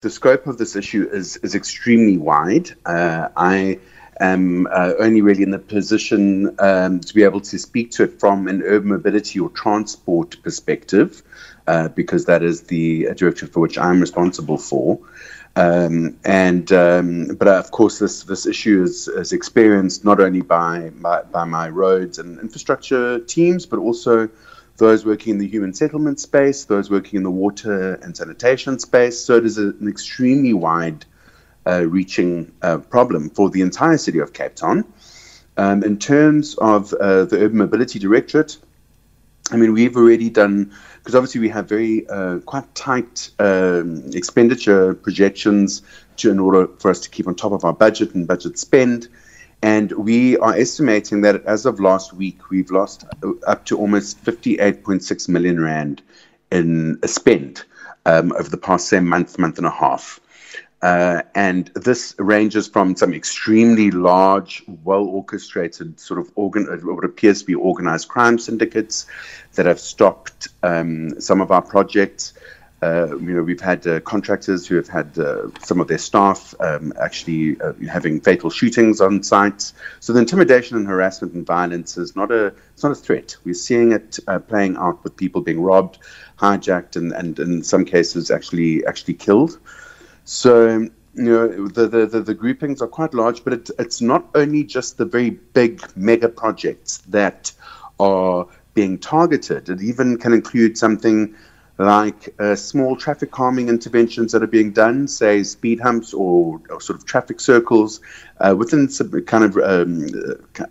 The scope of this issue is, is extremely wide. Uh, I am uh, only really in the position um, to be able to speak to it from an urban mobility or transport perspective, uh, because that is the directorate for which I'm responsible for. Um, and um, but uh, of course, this this issue is, is experienced not only by, by, by my roads and infrastructure teams, but also those working in the human settlement space, those working in the water and sanitation space. So it is a, an extremely wide uh, reaching uh, problem for the entire city of Cape Town. Um, in terms of uh, the Urban Mobility Directorate, I mean, we've already done because obviously we have very uh, quite tight um, expenditure projections to, in order for us to keep on top of our budget and budget spend. And we are estimating that as of last week, we've lost up to almost 58.6 million rand in spend um, over the past, say, month, month and a half. Uh, and this ranges from some extremely large, well orchestrated, sort of organ, what appears to be organized crime syndicates that have stopped um, some of our projects. Uh, you know, we've had uh, contractors who have had uh, some of their staff um, actually uh, having fatal shootings on sites. So the intimidation and harassment and violence is not a it's not a threat. We're seeing it uh, playing out with people being robbed, hijacked, and, and in some cases actually actually killed. So you know the, the, the, the, groupings are quite large, but it, it's not only just the very big mega projects that are being targeted. It even can include something like uh, small traffic calming interventions that are being done, say speed humps or, or sort of traffic circles uh, within some kind of um,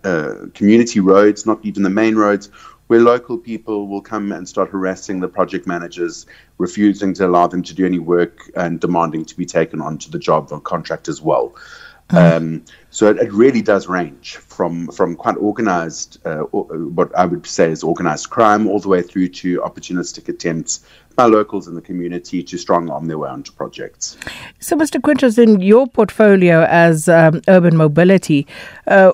uh, community roads, not even the main roads, where local people will come and start harassing the project managers, refusing to allow them to do any work and demanding to be taken onto the job or contract as well. Mm. Um, so it, it, really does range from from quite organized, uh, what I would say is organized crime, all the way through to opportunistic attempts by locals in the community to strong arm their way onto projects. So, Mr. Quintus, in your portfolio as um, urban mobility, uh,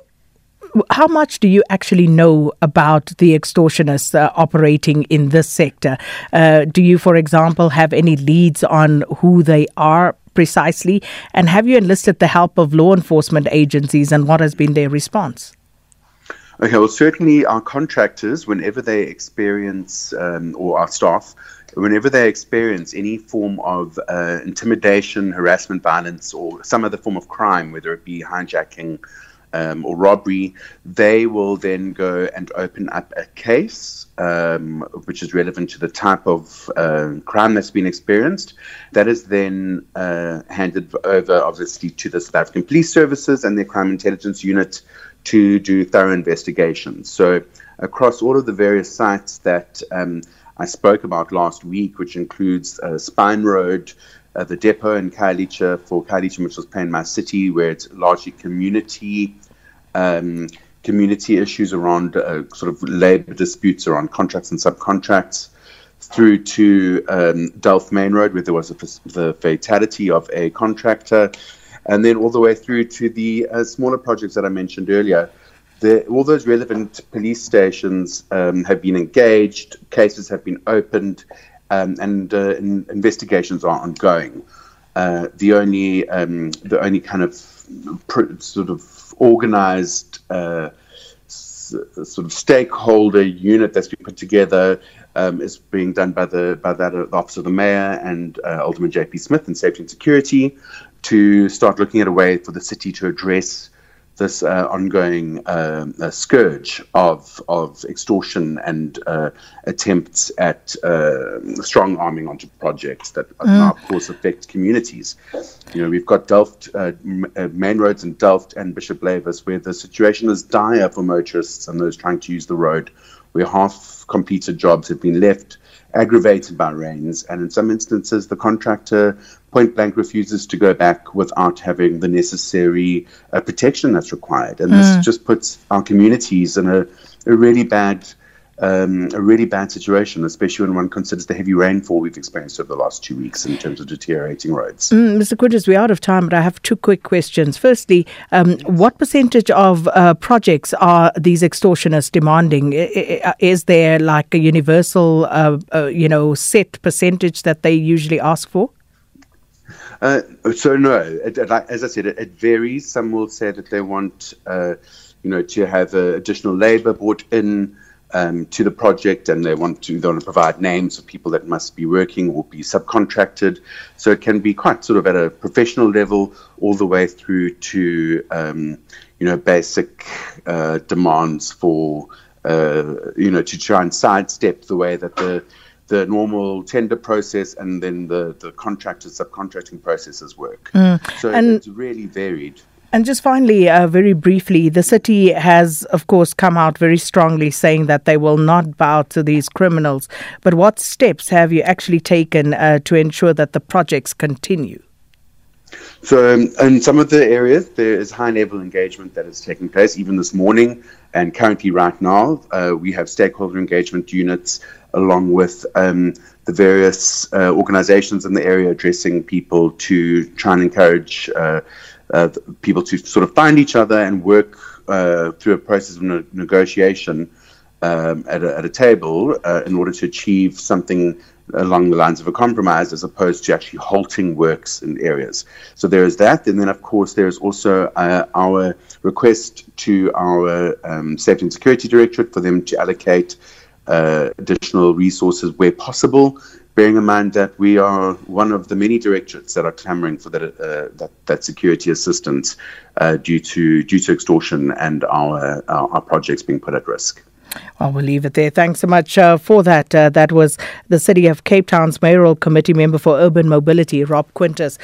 how much do you actually know about the extortionists uh, operating in this sector? Uh, do you, for example, have any leads on who they are precisely? And have you enlisted the help of law enforcement agencies and what has been their response? Okay, well, certainly our contractors, whenever they experience, um, or our staff, whenever they experience any form of uh, intimidation, harassment, violence, or some other form of crime, whether it be hijacking, um, or robbery, they will then go and open up a case um, which is relevant to the type of uh, crime that's been experienced. That is then uh, handed over, obviously, to the South African Police Services and their Crime Intelligence Unit to do thorough investigations. So, across all of the various sites that um, I spoke about last week, which includes uh, Spine Road, uh, the depot in Khayelitsha for Khayelitsha Mitchells Plain, my city, where it's largely community um, community issues around uh, sort of labor disputes around contracts and subcontracts, through to um, Delft Main Road, where there was a, the fatality of a contractor, and then all the way through to the uh, smaller projects that I mentioned earlier. The, all those relevant police stations um, have been engaged, cases have been opened, um, and uh, in, investigations are ongoing. Uh, the only um, the only kind of pr- sort of organized uh, s- sort of stakeholder unit that's been put together um, is being done by the by that uh, the office of the mayor and uh, Alderman J.P. Smith in safety and security to start looking at a way for the city to address this uh, ongoing uh, scourge of of extortion and uh, attempts at uh, strong arming onto projects that mm. now, of course, affect communities. You know, we've got Delft uh, uh, main roads in Delft and Bishop Lavis, where the situation is dire for motorists and those trying to use the road, where half completed jobs have been left aggravated by rains, and in some instances, the contractor point blank refuses to go back without having the necessary uh, protection that's required. And mm. this just puts our communities in a, a really bad. Um, a really bad situation, especially when one considers the heavy rainfall we've experienced over the last two weeks in terms of deteriorating roads. Mm, Mr. Quintus, we're out of time, but I have two quick questions. Firstly, um, what percentage of uh, projects are these extortionists demanding? Is there like a universal, uh, uh, you know, set percentage that they usually ask for? Uh, so no, it, it, as I said, it, it, varies. Some will say that they want, uh, you know, to have uh, additional labour brought in um, to the project, and they want to they want to provide names of people that must be working or be subcontracted. So it can be quite sort of at a professional level, all the way through to um, you know basic uh, demands for uh, you know to try and sidestep the way that the the normal tender process and then the, the contractor subcontracting processes work. Mm. So and it's really varied. And just finally, uh, very briefly, the city has, of course, come out very strongly saying that they will not bow to these criminals. But what steps have you actually taken uh, to ensure that the projects continue? So, um, in some of the areas, there is high level engagement that is taking place, even this morning and currently, right now. Uh, we have stakeholder engagement units along with um, the various uh, organizations in the area addressing people to try and encourage uh, uh, people to sort of find each other and work uh, through a process of ne- negotiation um, at, a, at, a, table uh, in order to achieve something along the lines of a compromise as opposed to actually halting works in areas. So there is that. And then, of course, there is also uh, our request to our um, Safety and Security Directorate for them to allocate uh, additional resources where possible, bearing in mind that we are one of the many directorates that are clamoring for that uh, that, that, security assistance uh, due to due to extortion and our, our, our projects being put at risk. Well, we'll leave it there. Thanks so much uh, for that. Uh, that was the City of Cape Town's Mayoral Committee member for Urban Mobility, Rob Quintus.